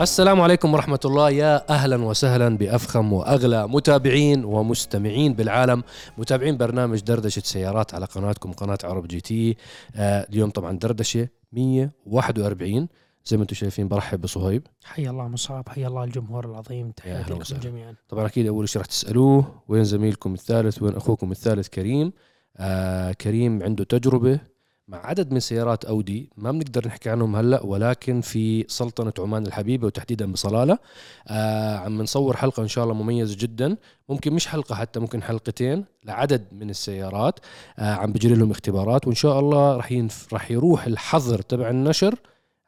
السلام عليكم ورحمة الله. يا أهلا وسهلا بأفخم وأغلى متابعين ومستمعين بالعالم. متابعين برنامج دردشة سيارات على قناتكم قناة عرب GT. آه اليوم طبعا دردشة 141 زي ما أنتم شايفين برحب بصهيب. حيا الله مصعب حيا الله الجمهور العظيم. تحياتي لكم. جميعا. طبعا أكيد أول شيء رح تسألوه وين زميلكم الثالث وين أخوكم الثالث كريم؟ آه كريم عنده تجربة مع عدد من سيارات أودي ما بنقدر نحكي عنهم هلأ ولكن في سلطنة عمان الحبيبة وتحديدا بصلالة. آه عم نصور حلقة إن شاء الله مميزة جدا. ممكن مش حلقة حتى ممكن حلقتين لعدد من السيارات. آه عم بجري لهم اختبارات وإن شاء الله رح ينف... رح يروح الحظر تبع النشر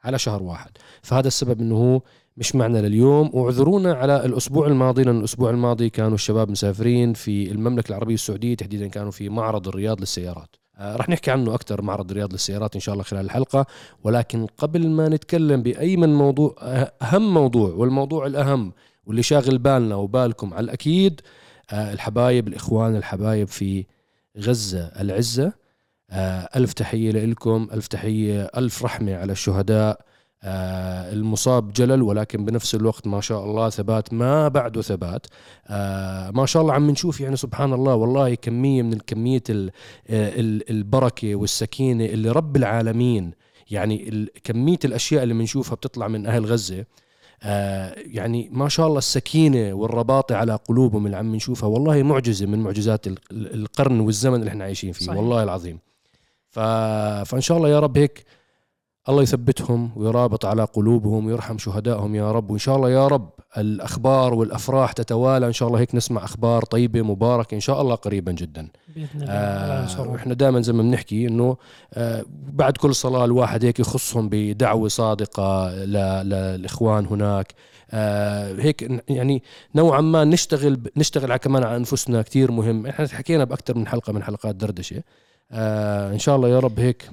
على شهر واحد. فهذا السبب إنه هو مش معنا لليوم. واعذرونا على الأسبوع الماضي لأن الأسبوع الماضي كانوا الشباب مسافرين في المملكة العربية السعودية تحديدا كانوا في معرض الرياض للسيارات. رح نحكي عنه أكثر معرض الرياض للسيارات إن شاء الله خلال الحلقة. ولكن قبل ما نتكلم بأي من موضوع أه- أهم موضوع والموضوع الأهم واللي شاغل بالنا وبالكم على الأكيد آه، الحبايب الإخوان الحبايب في غزة العزة. آه، ألف تحية لكم ألف تحية ألف رحمة على الشهداء. آه، المصاب جلل ولكن بنفس الوقت ما شاء الله ثبات ما بعده ثبات آه، ما شاء الله عم نشوف يعني سبحان الله والله كمية من الكمية ال- آه، ال- البركة والسكينة اللي رب العالمين يعني كمية الأشياء اللي بنشوفها بتطلع من أهل غزة آه، يعني ما شاء الله السكينة والرباطة على قلوبهم اللي عم نشوفها والله معجزة من معجزات ال- ال- القرن والزمن اللي إحنا عايشين فيه صحيح. والله العظيم. فإن شاء الله يا رب هيك الله يثبتهم ويرابط على قلوبهم ويرحم شهدائهم يا رب. وإن شاء الله يا رب الأخبار والأفراح تتوالى. إن شاء الله هيك نسمع أخبار طيبة مباركة إن شاء الله قريبا جدا. بإذن الله. آه. إحنا دائما زي ما بنحكي إنه آه بعد كل صلاة الواحد هيك يخصهم بدعوة صادقة ل- للإخوان هناك. آه هيك يعني نوعا ما نشتغل نشتغل على كمان على أنفسنا كثير مهم. إحنا حكينا باكثر من حلقة من حلقات دردشة. آه إن شاء الله يا رب هيك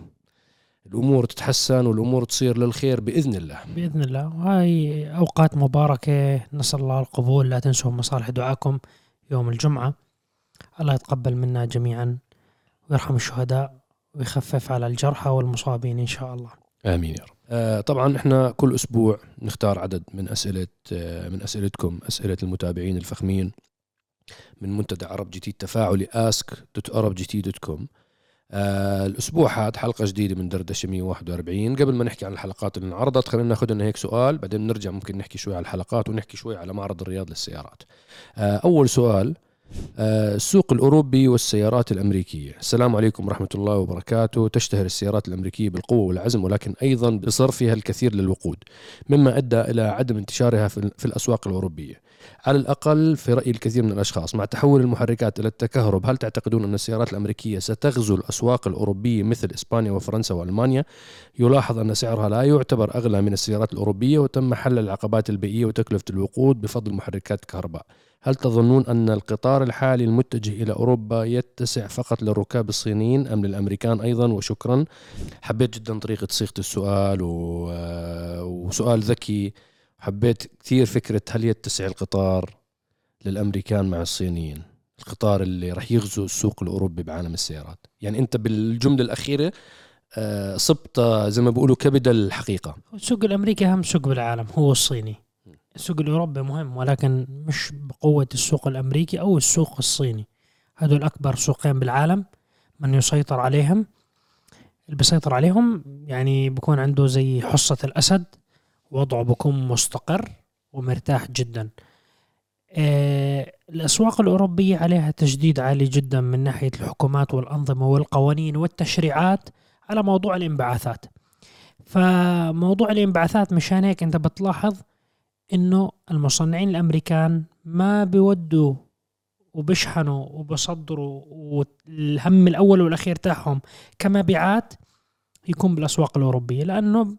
الأمور تتحسن والأمور تصير للخير بإذن الله. بإذن الله. وهاي أوقات مباركة. نسأل الله القبول لا تنسوا مصالح دعاكم يوم الجمعة. الله يتقبل منا جميعا ويرحم الشهداء ويخفف على الجرحى والمصابين إن شاء الله. آمين يا رب. آه طبعا إحنا كل أسبوع نختار عدد من أسئلة آه من أسئلتكم أسئلة المتابعين الفخمين من منتدى عرب جي تي التفاعلي ask.arabgt.com آه الأسبوع هذا حلقة جديدة من دردشه 141 قبل ما نحكي عن الحلقات اللي انعرضت خلينا ناخذ لنا هيك سؤال بعدين نرجع ممكن نحكي شوي على الحلقات ونحكي شوي على معرض الرياض للسيارات. آه أول سؤال آه، السوق الأوروبي والسيارات الأمريكية. السلام عليكم ورحمة الله وبركاته. تشتهر السيارات الأمريكية بالقوة والعزم ولكن أيضا بصرفها الكثير للوقود مما أدى إلى عدم انتشارها في الأسواق الأوروبية. على الأقل في رأي الكثير من الأشخاص. مع تحول المحركات إلى التكهرب هل تعتقدون أن السيارات الأمريكية ستغزو الأسواق الأوروبية مثل إسبانيا وفرنسا وألمانيا؟ يلاحظ أن سعرها لا يعتبر أغلى من السيارات الأوروبية وتم حل العقبات البيئية وتكلفة الوقود بفضل محركات كهرباء هل تظنون أن القطار الحالي المتجه إلى أوروبا يتسع فقط للركاب الصينيين أم للأمريكان أيضا؟ وشكرا. حبيت جدا طريقة صيغة السؤال و... وسؤال ذكي. حبيت كثير فكرة هل يتسع القطار للأمريكان مع الصينيين؟ القطار اللي رح يغزو السوق الأوروبي بعالم السيارات. يعني أنت بالجملة الأخيرة آه، صبت آه، زي ما بيقولوا كبد الحقيقة. السوق الأمريكي أهم سوق بالعالم هو الصيني. السوق الأوروبي مهم ولكن مش بقوة السوق الأمريكي أو السوق الصيني. هذول أكبر سوقين بالعالم من يسيطر عليهم اللي بيسيطر عليهم يعني بكون عنده زي حصة الأسد. وضعه بكون مستقر ومرتاح جدا. آه، الأسواق الأوروبية عليها تجديد عالي جدا من ناحية الحكومات والأنظمة والقوانين والتشريعات على موضوع الانبعاثات. فموضوع الانبعاثات مشان هيك أنت بتلاحظ إنه المصنعين الأمريكان ما بيودوا وبيشحنوا وبصدروا والهم الأول والأخير تاعهم كمبيعات يكون بالأسواق الأوروبية لأنه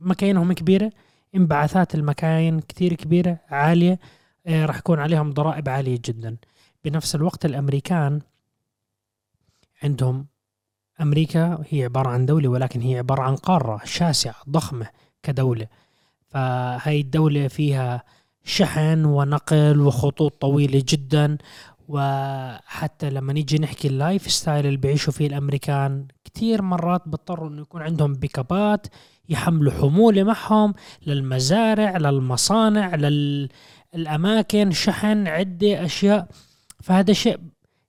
مكاينهم كبيرة انبعاثات المكاين كتير كبيرة عالية آه، راح يكون عليهم ضرائب عالية جدا. بنفس الوقت الأمريكان عندهم أمريكا هي عبارة عن دولة ولكن هي عبارة عن قارة شاسعة ضخمة كدولة. فهي الدولة فيها شحن ونقل وخطوط طويلة جدا. وحتى لما نيجي نحكي ال lifestyle اللي بيعيشوا فيه الأمريكان كتير مرات بيضطروا إنه يكون عندهم بيكابات يحملوا حموله معهم للمزارع للمصانع للأماكن شحن عدة أشياء. فهذا شيء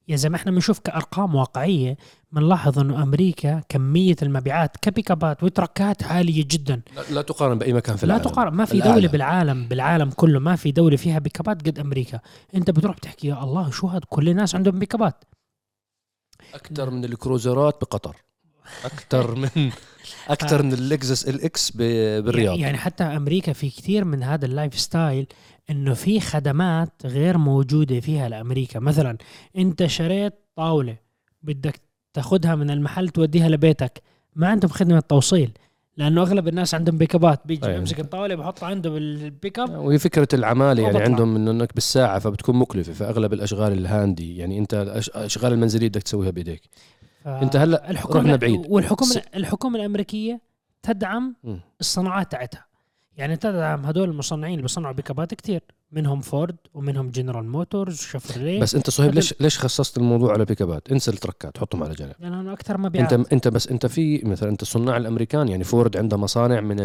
يا زلمة إحنا بنشوف كأرقام واقعية. بنلاحظ إنه أمريكا كمية المبيعات كبيكابات و تركات عالية جدا. لا, لا تقارن بأي مكان في لا العالم. تقارن. ما في. دولة بالعالم بالعالم كله ما في دولة فيها بيكابات قد أمريكا. أنت بتروح بتحكي يا الله شو هذا كل الناس عندهم بيكابات. أكثر من الكروزرات بقطر. أكثر من أكثر من اللكزس LX بالرياض. يعني حتى أمريكا في كثير من هذا ال lifestyle إنه في خدمات غير موجودة فيها لأمريكا. مثلا أنت شريت طاولة بدك تاخذها من المحل توديها لبيتك. ما عندهم خدمة توصيل لأنه أغلب الناس عندهم بيكابات بيجي أيوة. بيمسك الطاولة بحطها عنده بالبيك اب وهي فكرة العمالة يعني وبطلع. عندهم إنه إنك بالساعة فبتكون مكلفة. فأغلب الأشغال الهاندي يعني أنت الأشغال المنزلية بدك تسويها بإيديك. انت هلا الحكومة رحنا بعيد. والحكومة س- الحكومة الأمريكية تدعم. الصناعات تاعتها يعني تدعم هدول المصنعين اللي بيصنعوا بيكابات كتير منهم فورد ومنهم جنرال موتورز شفرليه بس انت صهيب ليش ليش خصصت الموضوع على بيكابات انسى ال trucks حطهم على جنب. لأنه أكثر مبيعات انت انت بس انت في مثلا انت الصناع الأمريكان يعني فورد عندها مصانع من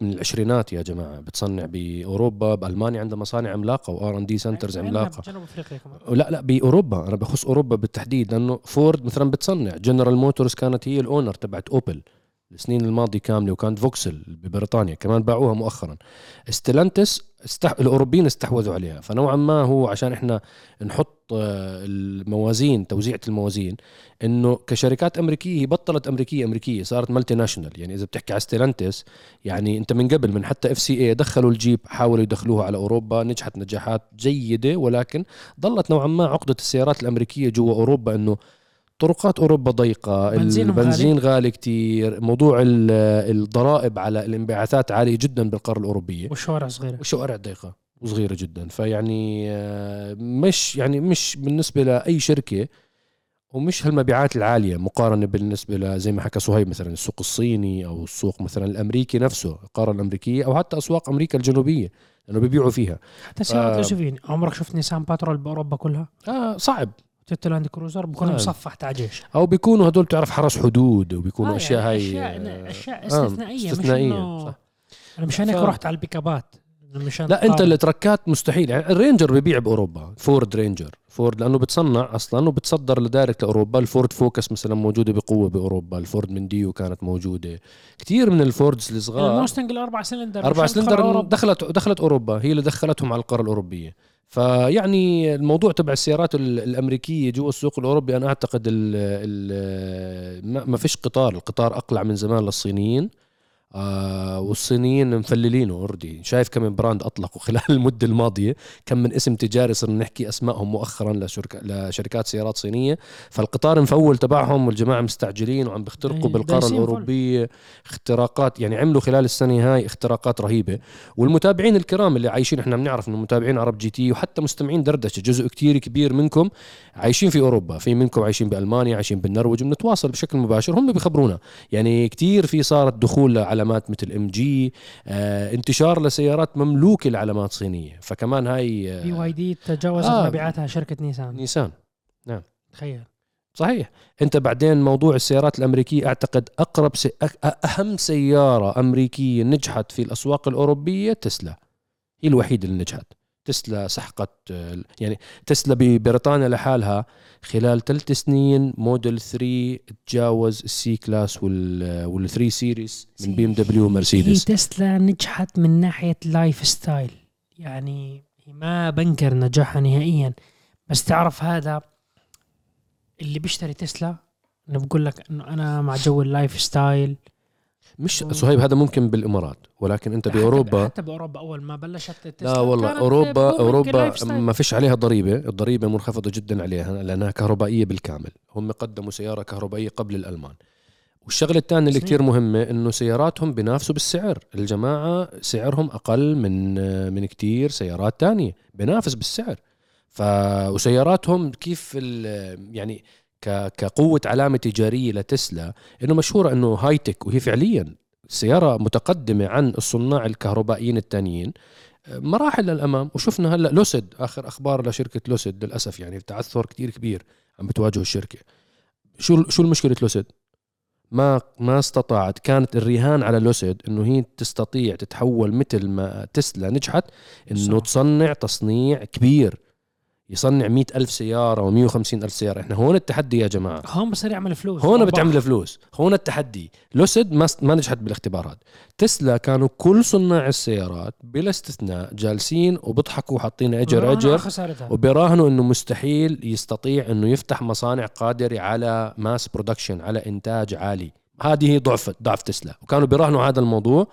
من العشرينات يا جماعة. بتصنع بأوروبا بألمانيا عندها مصانع عملاقة و R&D centers عندنا عملاقة. بجنوب أفريقيا كمان. لا لا بأوروبا. أنا بخص أوروبا بالتحديد لأنه فورد مثلا بتصنع. جنرال موتورز كانت هي ال owner تبعت اوبل السنين الماضية كاملة وكانت فوكسل ببريطانيا كمان باعوها مؤخرا. ستيلانتس استح... الأوروبيين استحوذوا عليها. فنوعا ما هو عشان إحنا نحط آه، الموازين توزيعة الموازين إنه كشركات أمريكية هي بطلت أمريكية أمريكية صارت multinational يعني إذا بتحكي على ستيلانتس يعني أنت من قبل من حتى اف سي اي دخلوا الجيب حاولوا يدخلوها على أوروبا نجحت نجاحات جيدة ولكن ضلت نوعا ما عقدة السيارات الأمريكية جوا أوروبا إنه طرقات أوروبا ضيقة البنزين غالي, غالي كتير موضوع ال- الضرائب على الانبعاثات عالية جدا بالقارة الأوروبية. والشوارع صغيرة. والشوارع ضيقة وصغيرة جدا. فيعني آه، مش يعني مش بالنسبة لأي شركة ومش هالمبيعات العالية مقارنة بالنسبة ل زي ما حكى صهيب مثلا السوق الصيني أو السوق مثلا الأمريكي نفسه القارة الأمريكية أو حتى أسواق أمريكا الجنوبية لأنه بيبيعوا فيها. حتى سيارات ف- عمرك شفت نيسان باترول بأوروبا كلها؟ آه صعب. تويوتا لاند كروزر بكون آه. مصفح تاع جيش أو بيكونوا هدول بتعرف حرس حدود وبيكونوا آه، أشياء يعني هاي أشياء آه، أشياء آه، استثنائية, استثنائية مش صح. أنا مشان هيك ف- رحت على البيكابات إنه مشان لا أنت. ال trucks مستحيل يعني الرينجر ببيع بأوروبا فورد رينجر فورد لأنه بتصنع أصلا وبتصدر ل direct لأوروبا الفورد فوكس مثلا موجودة بقوة بأوروبا الفورد مونديو كانت موجودة كثير من الفوردز الصغار الموستنج الأربع سلندر أربع سلندر. دخلت دخلت أوروبا هي اللي دخلتهم على القاره الأوروبية فيعني الموضوع تبع السيارات ال- الأمريكية جوا السوق الأوروبي أنا أعتقد ال ال ما- ما فيش قطار القطار أقلع من زمان للصينيين. آه والصينيين مفولينه already شايف كم brand اطلقوا خلال المدة الماضية كم من اسم تجاري صرنا نحكي أسمائهم مؤخرا لشركة لشركات سيارات صينية. فالقطار مفول تبعهم والجماعة مستعجلين وعم بيخترقوا داي- بالقارة. الأوروبية. اختراقات يعني عملوا خلال السنة هاي اختراقات رهيبة. والمتابعين الكرام اللي عايشين إحنا بنعرف إنه متابعين عرب جي تي وحتى مستمعين دردشة جزء كتير كبير منكم عايشين في أوروبا. في منكم عايشين بألمانيا عايشين بالنرويج بنتواصل بشكل مباشر. هم بيخبرونا. يعني كتير في صارت دخول لعلامات مثل ام جي آه انتشار لسيارات مملوكة لعلامات صينية. فكمان هاي بي واي دي تجاوزت آه. مبيعاتها شركة نيسان. نيسان. تخيل. صحيح. انت بعدين موضوع السيارات الأمريكية أعتقد أقرب سي... أهم سيارة أمريكية نجحت في الأسواق الأوروبية تسلا. هي الوحيدة اللي نجحت. تسلا سحقت يعني تسلا ببريطانيا لحالها خلال ثلاث سنين موديل 3 تجاوز ال C-Class وال وال 3 Series من بي إم دبليو هي ومرسيدس. تسلا نجحت من ناحية lifestyle. يعني ما بنكر نجاحها نهائيا. بس تعرف هذا اللي بيشتري تسلا؟ انه بقول لك إنه أنا مع جو ال lifestyle. مش صهيب هذا ممكن بالإمارات ولكن أنت بأوروبا حتى بأوروبا أول ما بلشت لا والله اوروبا أوروبا. ما فيش عليها ضريبة الضريبة منخفضة جدا عليها لأنها كهربائية بالكامل هم قدموا سيارة كهربائية قبل الألمان والشغلة الثانية اللي سنين. كتير مهمة إنه سياراتهم بينافسوا بالسعر الجماعة سعرهم أقل من من كتير سيارات تانية بينافس بالسعر ف وسياراتهم كيف ال- يعني. كقوة علامة تجارية لتسلا إنه مشهورة إنه هاي تك وهي فعليا سيارة متقدمة عن الصناع الكهربائيين التانيين مراحل للأمام. وشفنا هلأ لوسيد آخر أخبار لشركة لوسيد للأسف يعني تعثر كتير كبير عم بتواجهه الشركة. شو شو المشكلة لوسيد؟ ما ما استطاعت كانت الرهان على لوسيد إنه هي تستطيع تتحول مثل ما تسلا نجحت إنه صح. تصنع تصنيع كبير. يصنع مئة ألف سيارة و وخمسين ألف سيارة. إحنا هون التحدي يا جماعة. هون بصير يعمل فلوس. هون. بتعمل فلوس. هون التحدي. لوسيد ما ما نجحت بالاختبار هذا تسلا كانوا كل صناع السيارات بلا استثناء جالسين وبضحكوا وحاطين اجر خسارتها. وبيراهنوا إنه مستحيل يستطيع إنه يفتح مصانع قادرة على mass production على إنتاج عالي. هذه هي ضعف ضعف تسلا. وكانوا بيراهنوا هذا الموضوع.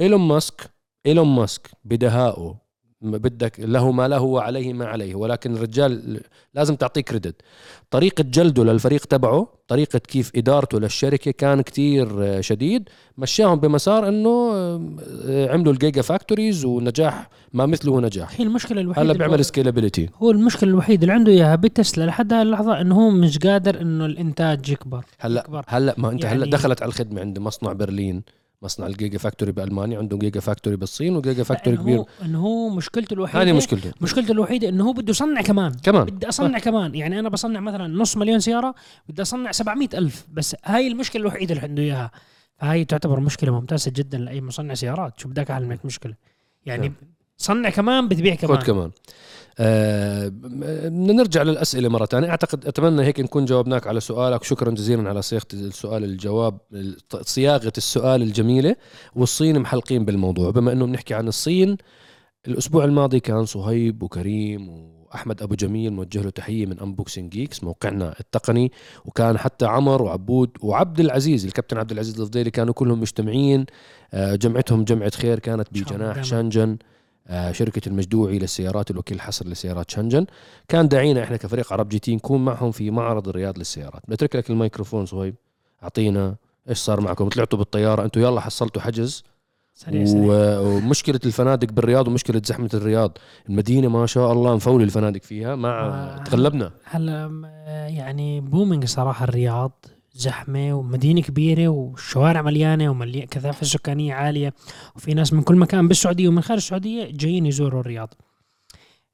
إيلون ماسك إيلون ماسك بدهائه بدك له ما له وعليه ما عليه. ولكن الرجال لازم تعطيه credit طريقة جلده للفريق تبعه طريقة كيف إدارته للشركة كان كتير آه، شديد. مشاهم بمسار أنه آه، عملوا ال gigafactories ونجاح ما مثله نجاح. هي المشكلة الوحيدة هلا بيعمل هو- scalability هو المشكلة الوحيدة اللي عنده إياها بتسلا لحد هاي اللحظة إنه هو مش قادر إنه الإنتاج يكبر. هلا يكبر. هلا ما هلا يعني- دخلت على الخدمة عند مصنع برلين. مصنع ال gigafactory بألمانيا عنده gigafactory بالصين و gigafactory إنه كبير. هو إنه هو مشكلته الوحيده هذه مشكلته. مشكلته الوحيدة إنه هو بده يصنع كمان. كمان. بدي أصنع كمان. يعني أنا بصنع مثلا نص مليون سيارة بدي أصنع 700 ألف. بس هاي المشكلة الوحيدة اللي عنده إياها. فهي تعتبر مشكلة ممتازة جدا لأي مصنع سيارات. شو بدك اعلمك مشكلة. يعني نعم. صنع كمان بتبيع كمان خذ كمان. آه نرجع للأسئلة مرة ثانية أعتقد أتمنى هيك نكون جاوبناك على سؤالك. شكرا جزيلا على صياغة السؤال الجواب صياغة السؤال الجميلة والصين محلقين بالموضوع. بما إنه بنحكي عن الصين الأسبوع الماضي كان صهيب وكريم وأحمد أبو جميل موجه له تحية من Unboxing Geeks موقعنا التقني. وكان حتى عمر وعبود وعبد العزيز الكابتن عبد العزيز الفضيلي كانوا كلهم مجتمعين. آه، جمعتهم جمعة خير كانت بجناح دايماً. آه، شركة المجدوعي للسيارات الوكيل الحصري لسيارات شانجان. كان داعينا إحنا كفريق عرب جي تي نكون معهم في معرض الرياض للسيارات. بترك لك الميكروفون صهيب. أعطينا إيش صار معكم؟ طلعتوا بالطيارة. أنتوا يلا حصلتوا حجز. سريع سريع و- ومشكلة الفنادق بالرياض ومشكلة زحمة الرياض. المدينة ما شاء الله مفولي الفنادق فيها مع آه. تغلبنا. هلا يعني booming صراحة الرياض زحمة ومدينة كبيرة والشوارع مليانة ومليانه كثافة سكانية عالية وفي ناس من كل مكان بالسعودية ومن خارج السعودية جايين يزوروا الرياض.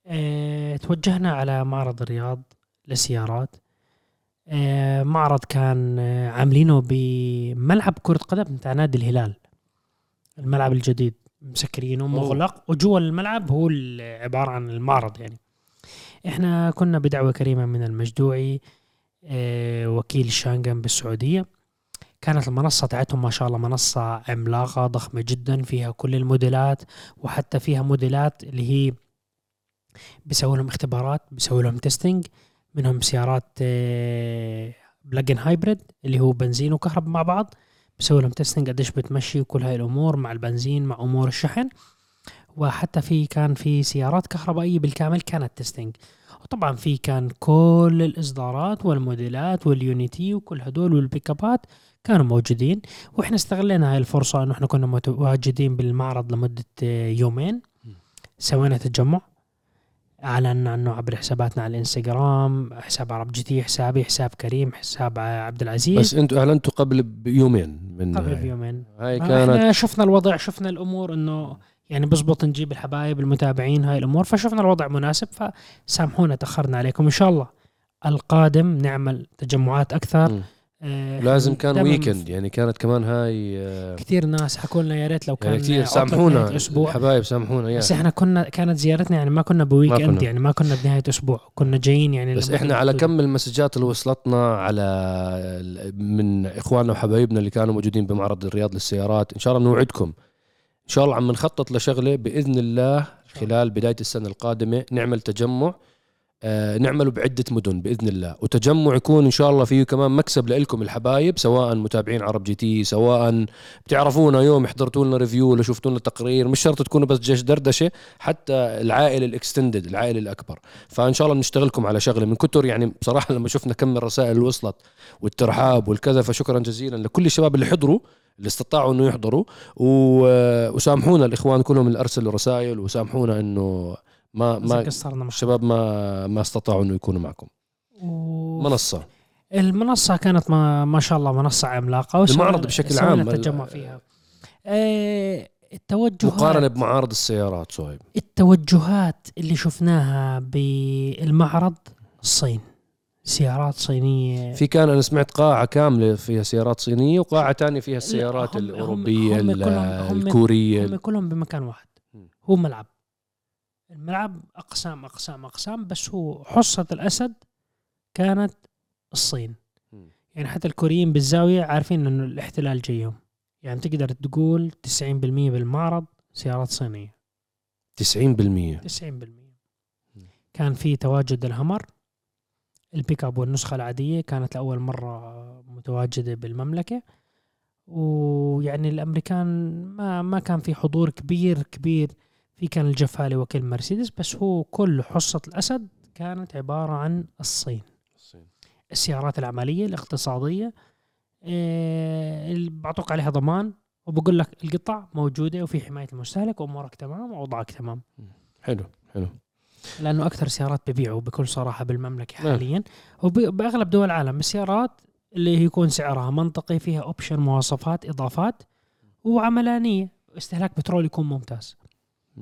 آه توجهنا على معرض الرياض للسيارات. آه معرض كان آه، عاملينه بملعب كرة قدم بتاع نادي الهلال. الملعب الجديد مسكرينه مغلق وجوا الملعب هو عبارة عن المعرض يعني. إحنا كنا بدعوة كريمة من المجدوعي وكيل شانغن بالسعودية. كانت المنصة تاعتهم ما شاء الله منصة عملاقة ضخمة جدا فيها كل الموديلات وحتى فيها موديلات اللي هي بيسوي لهم اختبارات بيسوي لهم testing منهم سيارات plug-in hybrid اللي هو بنزين وكهرباء مع بعض. بيسوي لهم testing قديش بتمشي وكل هاي الأمور مع البنزين مع أمور الشحن. وحتى في كان في سيارات كهربائية بالكامل كانت testing وطبعا في كان كل الإصدارات والموديلات واليو يوني تي وكل هدول والبيك ابات كانوا موجودين وإحنا استغلينا هاي الفرصة إنه إحنا كنا متواجدين بالمعرض لمدة آه، يومين. سوينا تجمع اعلنا عنه عبر حساباتنا على الإنستغرام حساب عرب جي تي حسابي حساب كريم حساب عبد العزيز. بس أنتوا أعلنتوا قبل بيومين من قبل بيومين. هاي كانت إحنا شفنا الوضع شفنا الأمور إنه يعني بزبط نجيب الحبايب المتابعين هاي الأمور فشفنا الوضع مناسب فسامحونا تأخرنا عليكم إن شاء الله القادم نعمل تجمعات أكثر. آه، لازم كان weekend يعني كانت كمان هاي آه، كثير ناس حكوا لنا يا ريت لو كان يعني كثير سامحونا أسبوع الحبايب سامحونا يا بس إحنا كنا كانت زيارتنا يعني ما كنا ب weekend ما كنا. يعني ما كنا بنهاية أسبوع كنا جايين يعني بس إحنا على. كم المسجات اللي وصلتنا على من إخواننا وحبايبنا اللي كانوا موجودين بمعرض الرياض للسيارات إن شاء الله بنوعدكم إن شاء الله عم نخطط لشغلة بإذن الله خلال بداية السنة القادمة نعمل تجمع آه، نعمله بعدة مدن بإذن الله. وتجمع يكون إن شاء الله فيه كمان مكسب لإلكم الحبايب سواء متابعين عرب جي تي سواء بتعرفونا يوم حضرتوا لنا review ولا شفتوا لنا تقرير مش شرط تكونوا بس جيش دردشة حتى العائلة ال extended العائلة الأكبر. فإن شاء الله بنشتغلكم على شغلة من كتر يعني بصراحة لما شفنا كم الرسائل اللي وصلت والترحاب والكذا فشكرا جزيلا لكل الشباب اللي حضروا. اللي استطاعوا إنه يحضروا. و- وسامحونا الإخوان كلهم اللي أرسلوا رسائل وسامحونا إنه ما ما قصرنا الشباب ما ما استطاعوا إنه يكونوا معكم. و... منصة. المنصة كانت ما, ما شاء الله منصة عملاقة. وسوينا- المعرض بشكل عام. تجمع فيها. آه التوجهات. مقارنة بمعارض السيارات صهيب. التوجهات اللي شفناها بالمعرض الصين. سيارات صينية. في كان أنا سمعت قاعة كاملة فيها سيارات صينية وقاعة تانية فيها السيارات هم- الأوروبية هم هم- الكورية. هم كلهم بمكان واحد. هو ملعب. الملعب اقسام اقسام أقسام بس هو حصة الأسد كانت الصين. يعني حتى الكوريين بالزاوية عارفين إنه الاحتلال جايهم يعني تقدر تقول 90% بالمعرض سيارات صينية. 90% 90% كان في تواجد الهمر البيك أب والنسخة العادية كانت لأول مرة متواجدة بالمملكة. ويعني الأمريكان ما ما كان في حضور كبير كبير في كان الجفالي وكيل مرسيدس بس هو كل حصة الأسد كانت عبارة عن الصين. السيارات العملية الاقتصادية إيه، بعطوك عليها ضمان وبقول لك القطع موجودة وفي حماية المستهلك وأمورك تمام وأوضاعك تمام. حلو حلو. لأنه أكثر سيارات ببيعوا بكل صراحة بالمملكة نعم. حاليا. وباغلب دول العالم السيارات اللي يكون سعرها منطقي فيها option مواصفات إضافات وعملانية. استهلاك بترول يكون ممتاز. 100%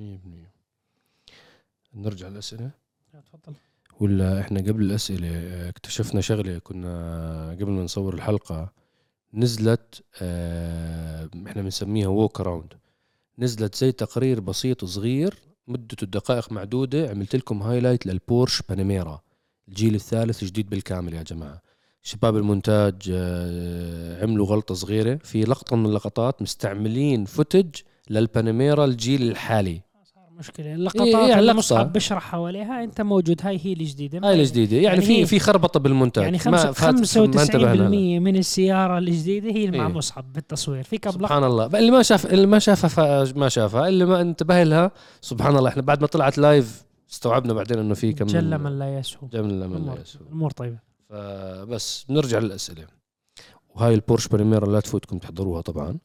نرجع للأسئلة. تفضل. ولا إحنا قبل الأسئلة آه، اكتشفنا شغلة كنا قبل ما نصور الحلقة نزلت آه، إحنا بنسميها walk around نزلت زي تقرير بسيط صغير مدته دقائق معدودة عملت لكم highlight للبورش باناميرا الجيل الثالث جديد بالكامل يا جماعة. شباب المونتاج آه، عملوا غلطة صغيرة. في لقطة من اللقطات مستعملين فوتج للباناميرا الجيل الحالي. مشكلة. إيه، اللقطات إيه، اللي اللقطة. مصعب بيشرح حواليها أنت موجود. هاي هي الجديدة. هاي الجديدة. يعني, يعني في في خربطة بالمونتاج يعني خمسة ما 95% انتبهنا لها. من السيارة الجديدة هي اللي مع إيه. مصعب بالتصوير. في كم سبحان الله. اللي ما شاف اللي ما شافها ما شافها. اللي ما انتبه لها سبحان الله إحنا بعد ما طلعت live استوعبنا بعدين إنه في كم جل من لا يسهو جل من لا يسهو. الأمور طيبة. فبس بنرجع للأسئلة. وهاي البورش باناميرا لا تفوتكم تحضروها طبعا.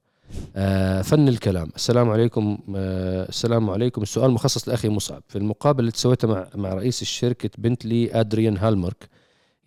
فن الكلام. السلام عليكم آه السلام عليكم. السؤال مخصص لأخي مصعب. في المقابله اللي سويتها مع مع رئيس الشركة بنتلي أدريان هالمرك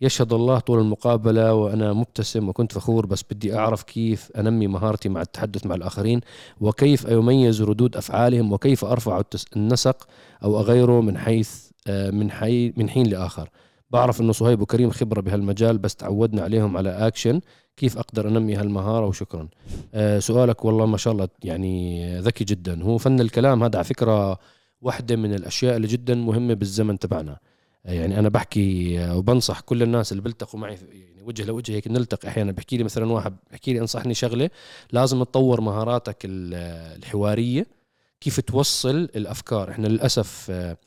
يشهد الله طول المقابلة وأنا مبتسم وكنت فخور بس بدي أعرف كيف أنمي مهارتي مع التحدث مع الآخرين وكيف اميز ردود أفعالهم وكيف التس- النسق أو أغيره من حيث آه، من حي من حين لآخر. بعرف إنه صهيب وكريم خبرة بهالمجال بس تعودنا عليهم على اكشن كيف أقدر أنمي هالمهارة؟ وشكرا. آه، سؤالك والله ما شاء الله يعني ذكي جدا. هو فن الكلام هذا على فكرة واحدة من الأشياء اللي جدا مهمة بالزمن تبعنا. آه، يعني أنا بحكي آه، وبنصح كل الناس اللي بيلتقوا معي يعني وجه لوجه هيك نلتقي أحيانا. بحكي لي مثلا واحد بحكي لي أنصحني شغلة لازم تطور مهاراتك ال- الحوارية. كيف توصل الأفكار؟ إحنا للأسف آه،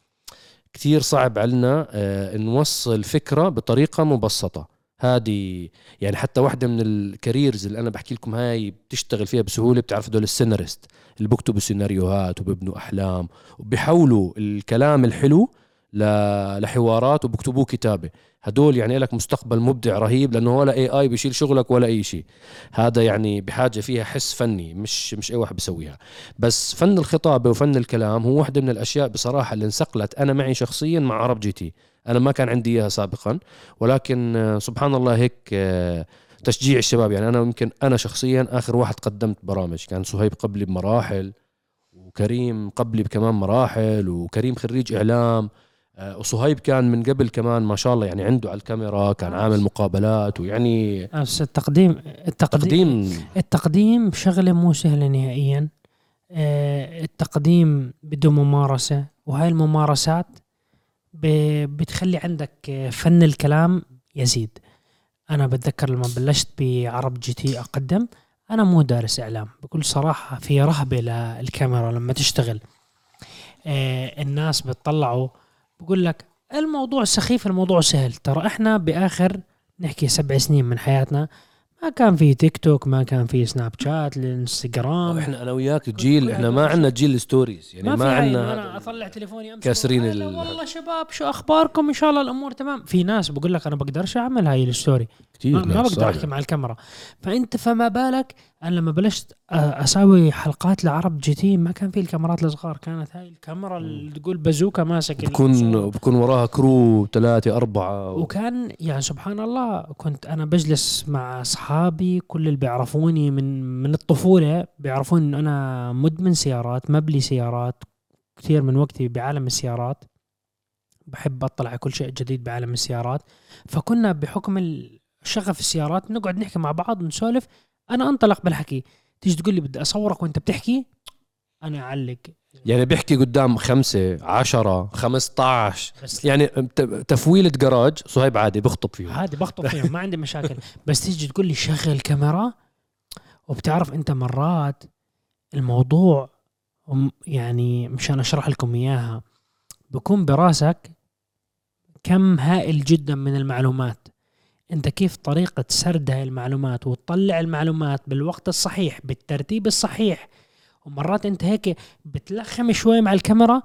كثير صعب علنا آه، نوصل فكرة بطريقة مبسطة. هذه يعني حتى واحدة من ال careers اللي أنا بحكي لكم هاي بتشتغل فيها بسهولة بتعرف دول السيناريست. اللي بيكتبوا سيناريوهات وبيبنوا أحلام وبيحولوا الكلام الحلو لحوارات وبكتبوه كتابة. هدول يعني لك مستقبل مبدع رهيب لأنه ولا AI بيشيل شغلك ولا أي شيء. هذا يعني بحاجة فيها حس فني مش مش أي واحد بيسويها. بس فن الخطابة وفن الكلام هو واحدة من الأشياء بصراحة اللي انسقلت أنا معي شخصيا مع عرب جي تي. أنا ما كان عندي إياها سابقا. ولكن آه، سبحان الله هيك آه، تشجيع الشباب. يعني أنا يمكن أنا شخصيا آخر واحد قدمت برامج. كان صهيب قبلي بمراحل وكريم قبلي بكمان مراحل وكريم خريج إعلام. آه، وصهيب كان من قبل كمان ما شاء الله يعني عنده على الكاميرا كان عامل مقابلات ويعني بس التقديم التقديم تقديم التقديم شغله مو سهلة نهائيا. آه، التقديم بدون ممارسة وهاي الممارسات بتخلي عندك آه، فن الكلام يزيد. أنا بتذكر لما بلشت بعرب جي تي أقدم أنا مو دارس إعلام. بكل صراحة في رهبة للكاميرا لما تشتغل. آه، الناس بتطلعوا بقول لك الموضوع سخيف الموضوع سهل. ترى إحنا بآخر نحكي سبع سنين من حياتنا ما كان في تيك توك ما كان في سناب شات الانستغرام إحنا أنا وياك جيل إحنا ما عندنا جيل stories يعني ما, ما, عندنا أنا أطلع تليفوني أمسك كاسرين ال- والله شباب شو أخباركم؟ إن شاء الله الأمور تمام. في ناس بقول لك أنا بقدرش أعمل هاي ال story كثير ما, ما بقدر. أحكي مع الكاميرا. فأنت فما بالك أنا لما بلشت أساوي حلقات لعرب جي تي ما كان في الكاميرات الصغار كانت هاي الكاميرا اللي تقول بازوكا ماسك بكون. بكون وراها crew ثلاثة أربعة. وكان يعني سبحان الله كنت أنا بجلس مع أصحابي كل اللي بيعرفوني من من الطفولة بيعرفون انه أنا مدمن سيارات مبلي سيارات كثير من وقتي بعالم السيارات. بحب أطلع على كل شيء جديد بعالم السيارات. فكنا بحكم ال- شغف السيارات نقعد نحكي مع بعض ونسولف أنا أنطلق بالحكي. تيجي تقول لي بدي أصورك وأنت بتحكي؟ أنا أعلق. يعني بيحكي قدام خمسة عشرة خمسة عشر يعني تفويلة جراج صهيب عادي بخطب فيه عادي بخطب فيهم ما عندي مشاكل. بس تيجي تقول لي شغل كاميرا؟ وبتعرف أنت مرات الموضوع يعني مشان أشرح لكم إياها بكون براسك كم هائل جدا من المعلومات. أنت كيف طريقة سرد هاي المعلومات وتطلع المعلومات بالوقت الصحيح بالترتيب الصحيح. ومرات أنت هيك بتلخم شوي مع الكاميرا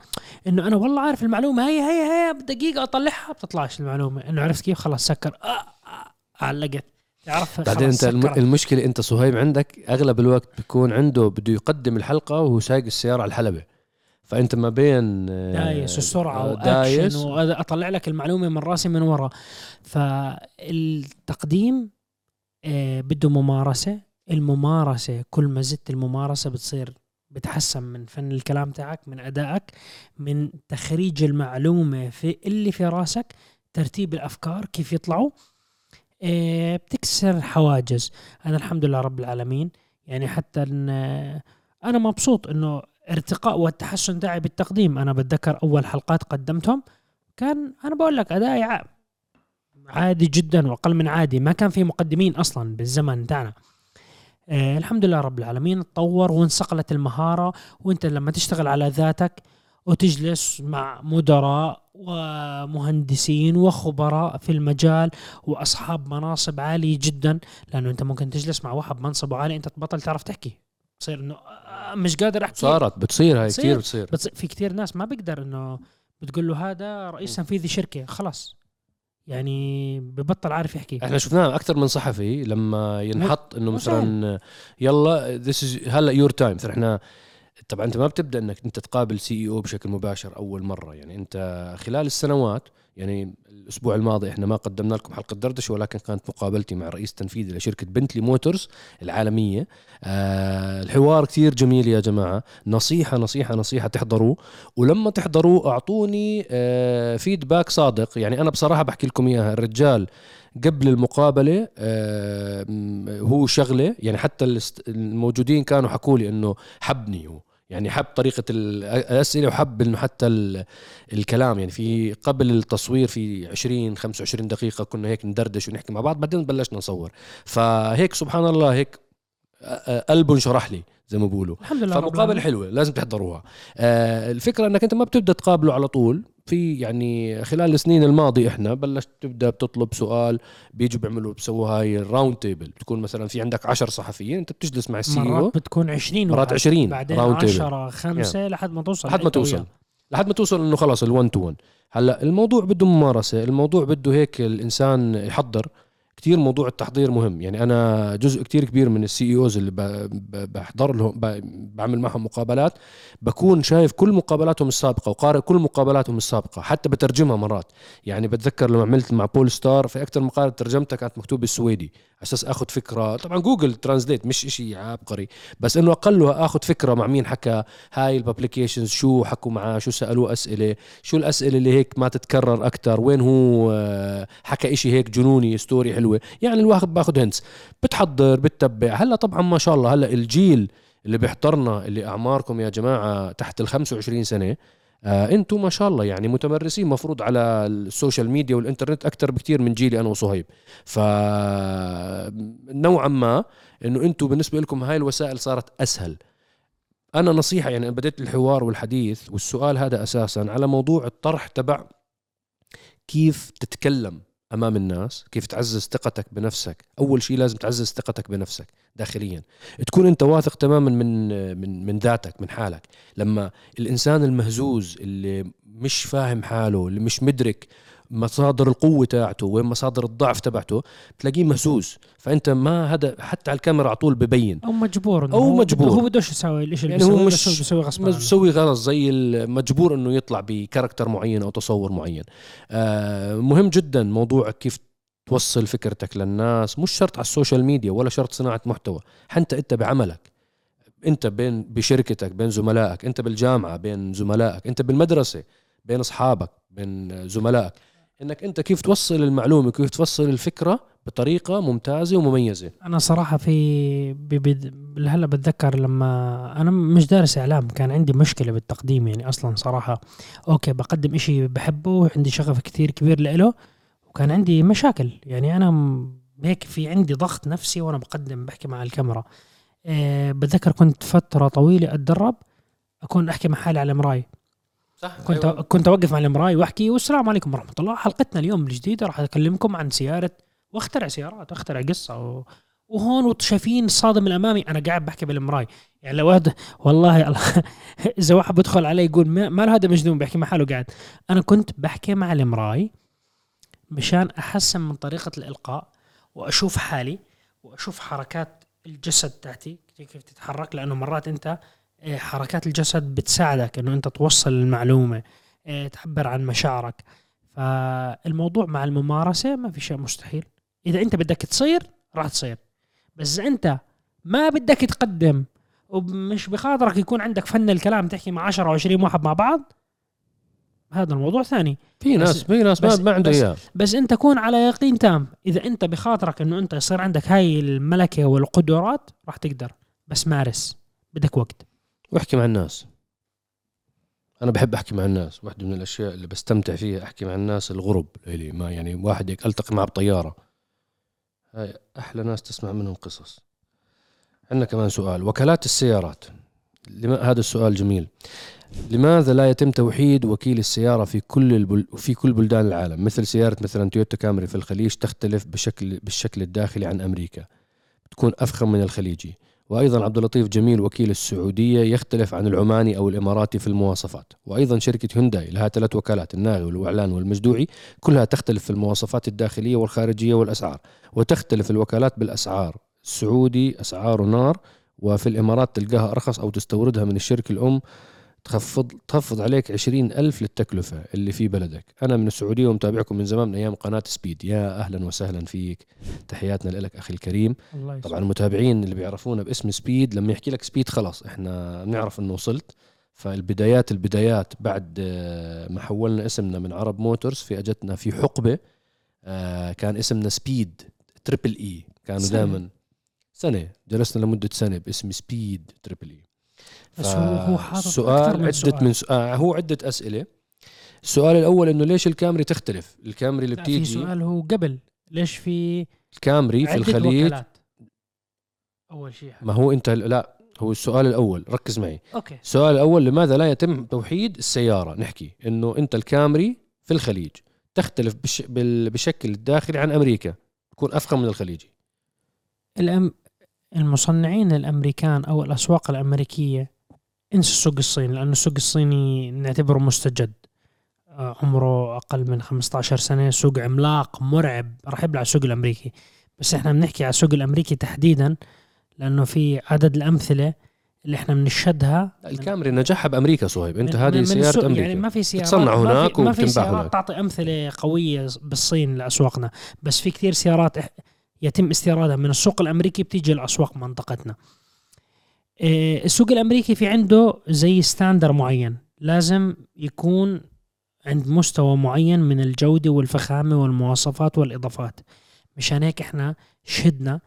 إنه أنا والله عارف المعلومة هي هي هي بدقيقة أطلعها بتطلعش المعلومة. إنه عرفت كيف؟ خلاص سكر. آه آه علقت. تعرف؟ بعدين أنت سكرت. المشكلة أنت صهيب عندك أغلب الوقت بيكون عنده بده يقدم الحلقة وهو سايق السيارة على الحلبة. فأنت ما بين آه، دايس السرعه آه، وأكشن واطلع لك المعلومة من راسي من ورا. فالتقديم آه، بده ممارسة. الممارسة كل ما زدت الممارسة بتصير بتحسن من فن الكلام تاعك من أدائك من تخريج المعلومة في اللي في راسك ترتيب الأفكار كيف يطلعوا. بتكسر حواجز. أنا الحمد لله رب العالمين. يعني حتى إن أنا مبسوط إنه ارتقاء والتحسن تاعي بالتقديم. أنا بتذكر أول حلقات قدمتهم كان أنا بقول لك ادائي عادي جدا وأقل من عادي. ما كان في مقدمين أصلا بالزمن تاعنا. آه الحمد لله رب العالمين تطور وانصقلت المهارة وأنت لما تشتغل على ذاتك وتجلس مع مدراء ومهندسين وخبراء في المجال وأصحاب مناصب عالية جدا لأنه أنت ممكن تجلس مع واحد منصبه عالي أنت تبطل تعرف تحكي. تصير إنه آه، مش قادر أحكي. صارت بتصير هاي بتصير. كثير بتصير. بس في كتير ناس ما بيقدر إنه بتقول له هذا رئيس تنفيذي شركة خلص يعني ببطل عارف يحكي. إحنا شفناها أكثر من صحفي لما ينحط إنه مثلا يلا this هلا your time إحنا طبعا أنت ما بتبدأ إنك أنت تقابل CEO بشكل مباشر أول مرة. يعني أنت خلال السنوات يعني الأسبوع الماضي إحنا ما قدمنا لكم حلقة دردشة ولكن كانت مقابلتي مع الرئيس التنفيذي لشركة بنتلي موتورز العالمية. آه الحوار كتير جميل يا جماعة. نصيحة نصيحة نصيحة تحضروه. ولما تحضروا أعطوني آه فيدباك صادق. يعني أنا بصراحة بحكي لكم إياها. الرجال قبل المقابلة آه هو شغلة. يعني حتى الموجودين كانوا حكوا لي إنه حبني هو. يعني حب طريقة ال- الأسئلة وحب إنه حتى ال- الكلام. يعني في قبل التصوير في 20 25 دقيقة كنا هيك ندردش ونحكي مع بعض بعدين بلشنا نصور. فهيك سبحان الله هيك قلبه انشرح لي زي ما بقولوا الحمد لله العالمين. حلوة لازم تحضروها. آه الفكرة إنك أنت ما بتبدأ تقابله على طول. في يعني خلال السنين الماضية إحنا بلشت تبدأ بتطلب سؤال بيجوا بيعملوا بسووا هاي ال round table بتكون مثلا في عندك عشر صحفيين أنت بتجلس مع ال CEO. مرات بتكون 20 مرات واحد. 20 بعدين round table 10 5 لحد ما توصل لحد ما. توصل. لحد ما توصل إنه خلاص ال1 to 1 هلأ الموضوع بده ممارسة الموضوع بده هيك الإنسان يحضر. كتير موضوع التحضير مهم. يعني أنا جزء كتير كبير من ال CEOs اللي بحضر لهم بعمل معهم مقابلات بكون شايف كل مقابلاتهم السابقة وقارئ كل مقابلاتهم السابقة حتى بترجمها مرات. يعني بتذكر لما عملت مع Polestar في أكثر مقابله ترجمتها كانت مكتوب بالسويدي. على أساس آخذ فكرة طبعا Google Translate مش إشي عبقري بس إنه اقلها آخذ فكرة مع مين حكى هاي ال publications شو حكوا معاه شو سألوه أسئلة شو الأسئلة اللي هيك ما تتكرر أكثر وين هو آه، حكى إشي هيك جنوني story حلوة. يعني الواحد باخذ hints. بتحضر بتتبع. هلا طبعا ما شاء الله هلا الجيل اللي بيحضرنا اللي أعماركم يا جماعة تحت ال 25 سنة آه أنتم ما شاء الله يعني متمرسين. مفروض على ال social media والإنترنت أكثر بكثير من جيلي أنا وصهيب. ف نوعا ما إنه أنتم بالنسبة لكم هاي الوسائل صارت أسهل. أنا نصيحة يعني بديت الحوار والحديث والسؤال هذا أساسا على موضوع الطرح تبع كيف تتكلم. أمام الناس كيف تعزز ثقتك بنفسك. أول شيء لازم تعزز ثقتك بنفسك داخليا. تكون أنت واثق تماما من من من ذاتك من حالك. لما الإنسان المهزوز اللي مش فاهم حاله اللي مش مدرك مصادر القوة تاعته وين مصادر الضعف تبعته بتلاقيه مهزوز. فأنت ما هذا حتى على الكاميرا على طول ببين. أو مجبور أو هو مجبور. بده- هو بدوش يسوي الشيء يعني اللي هو بيسويه مش- بس بيسوي غصب مسوي خلص زي مجبور إنه يطلع ب character معين أو تصور معين. آه مهم جدا موضوع كيف توصل فكرتك للناس. مش شرط على ال social media ولا شرط صناعة محتوى. حتى أنت بعملك. أنت بين بشركتك بين زملائك. أنت بالجامعة بين زملائك. أنت بالمدرسة بين أصحابك بين زملائك. إنك أنت كيف توصل المعلومة كيف توصل الفكرة بطريقة ممتازة ومميزة. أنا صراحة في هلا بتذكر لما أنا مش دارس إعلام كان عندي مشكلة بالتقديم يعني أصلا صراحة. أوكي بقدم إشي بحبه وعندي شغف كتير كبير له وكان عندي مشاكل. يعني أنا هيك في عندي ضغط نفسي وأنا بقدم بحكي مع الكاميرا. أه بتذكر كنت فترة طويلة أتدرب أكون أحكي مع حالي على المراي صح؟ كنت كنت أوقف مع المراي وأحكي والسلام عليكم ورحمة الله. حلقتنا اليوم الجديدة راح أكلمكم عن سيارة وأخترع سيارات وأخترع قصة و... وهون شايفين الصادم الأمامي. أنا قاعد بحكي بالمراي يعني لو واحد والله الله. إذا واحد بدخل علي يقول ما, ما له هذا مجنون بيحكي مع حاله قاعد. أنا كنت بحكي مع المراي مشان أحسن من طريقة الإلقاء وأشوف حالي وأشوف حركات الجسد تاعتي كيف تتحرك لأنه مرات أنت حركات الجسد بتساعدك إنه أنت توصل المعلومة آه، تعبر عن مشاعرك. فالموضوع مع الممارسة ما في شيء مستحيل. إذا أنت بدك تصير راح تصير. بس أنت ما بدك تقدم ومش بخاطرك يكون عندك فن الكلام تحكي مع 10 و20 واحد مع بعض هذا الموضوع ثاني. في بس- ناس في ناس ما, بس- ما عنده بس- إياه. بس أنت كون على يقين تام. إذا أنت بخاطرك إنه أنت يصير عندك هاي الملكة والقدرات راح تقدر. بس مارس. بدك وقت. وأحكي مع الناس. أنا بحب أحكي مع الناس. واحدة من الأشياء اللي بستمتع فيها أحكي مع الناس الغرب اللي ما يعني واحد هيك ألتقي معه بطيارة. هاي أحلى ناس تسمع منهم قصص. عندنا كمان سؤال. وكالات السيارات. لما هذا السؤال جميل. لماذا لا يتم توحيد وكيل السيارة في كل البل... في كل بلدان العالم؟ مثل سيارة مثلا تويوتا كامري في الخليج تختلف بشكل بالشكل الداخلي عن أمريكا. تكون أفخم من الخليجي. وأيضا عبد اللطيف جميل وكيل السعودية يختلف عن العماني أو الإماراتي في المواصفات. وأيضا شركة هونداي لها ثلاث وكالات الناغي والوعلان والمجدوعي كلها تختلف في المواصفات الداخلية والخارجية والأسعار. وتختلف الوكالات بالأسعار. السعودي أسعاره نار وفي الإمارات تلقاها أرخص أو تستوردها من الشركة الأم تخفض تخفض عليك عشرين ألف للتكلفة اللي في بلدك. أنا من السعودية ومتابعكم من زمان من أيام قناة سبيد. يا أهلا وسهلا فيك. تحياتنا لك أخي الكريم. الله طبعا المتابعين اللي بيعرفونا باسم سبيد لما يحكي لك سبيد خلاص إحنا بنعرف إنه وصلت. فالبدايات البدايات بعد آه، ما حولنا اسمنا من Arab Motors في أجتنا في حقبة آه، كان اسمنا Speed Triple A. كانوا سنة. دائما سنة. جلسنا لمدة سنة باسم Speed Triple A. بس هو هو حاطط سؤال. عدة سؤال. من سؤال آه هو عدة أسئلة. السؤال الأول إنه ليش الكامري تختلف؟ الكامري اللي لا، في بتيجي سؤال هو قبل. ليش في الكامري في عدة الخليج؟ وكالات؟ أول شيء ما هو أنت لا هو السؤال الأول. ركز معي. أوكي. السؤال الأول لماذا لا يتم توحيد السيارة؟ نحكي إنه أنت الكامري في الخليج تختلف بش بال- بشكل الداخلي عن أمريكا. تكون أفخم من الخليجي. الأم... المصنعين الأمريكان أو الأسواق الأمريكية انسى السوق الصيني لأنه السوق الصيني نعتبره مستجد. آه، عمره أقل من 15 سنة سوق عملاق مرعب راح يبلع السوق الأمريكي. بس إحنا بنحكي على السوق الأمريكي تحديدا لأنه في عدد الأمثلة اللي إحنا بنشهدها. الكامري نجاحها بأمريكا صهيب. أنت من- هذه من سيارة. أمريكا. يعني ما في سيارات تتصنع ما هناك في ما في سيارات هناك. تعطي أمثلة قوية بالصين لأسواقنا. بس في كثير سيارات يتم استيرادها من السوق الأمريكي بتيجي لأسواق منطقتنا. إيه، السوق الأمريكي في عنده زي ستاندر معين. لازم يكون عند مستوى معين من الجودة والفخامة والمواصفات والإضافات. مشان هيك إحنا شهدنا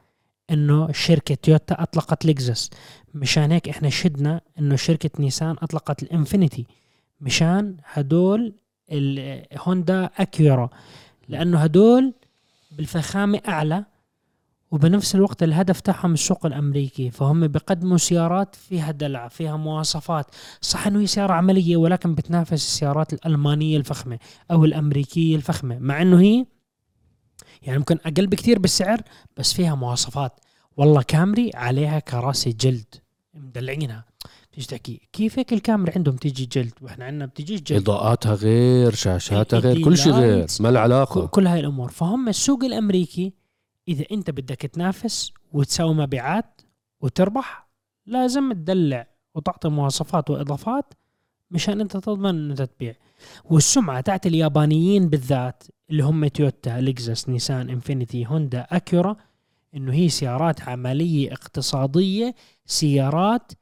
إنه شركة تويوتا أطلقت لكزس مشان هيك إحنا شهدنا إنه شركة نيسان أطلقت الانفينيتي مشان هدول الهوندا أكيورا. لأنه هدول بالفخامة أعلى وبنفس الوقت الهدف تاعهم السوق الأمريكي فهم بيقدموا سيارات فيها دلع فيها مواصفات. صح إنه هي سيارة عملية ولكن بتنافس السيارات الألمانية الفخمة أو الأمريكية الفخمة مع إنه هي يعني ممكن أقل بكثير بالسعر بس فيها مواصفات. والله كامري عليها كراسي جلد. مدلعينها. تيجي تحكي. كيف هيك الكاميرا عندهم تيجي جلد؟ وإحنا عندنا بتيجيش جلد. إضاءاتها غير شاشاتها غير كل شيء غير ما له علاقة. كل هاي الأمور. فهم السوق الأمريكي إذا أنت بدك تنافس وتساوي مبيعات وتربح لازم تدلع وتعطي مواصفات وإضافات مشان أنت تضمن ان أنت تبيع. والسمعة تاعت اليابانيين بالذات اللي هم تويوتا لكزس نيسان إنفينيتي هوندا أكيورا إنه هي سيارات عملية اقتصادية سيارات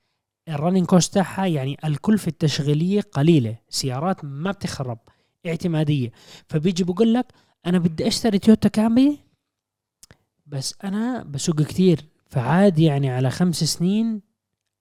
ال running cost تاعها يعني الكلفه التشغيلية قليلة سيارات ما بتخرب اعتمادية. فبيجي بقول لك أنا بدي أشتري تويوتا كامري بس أنا بسوق كتير فعادي يعني على خمس سنين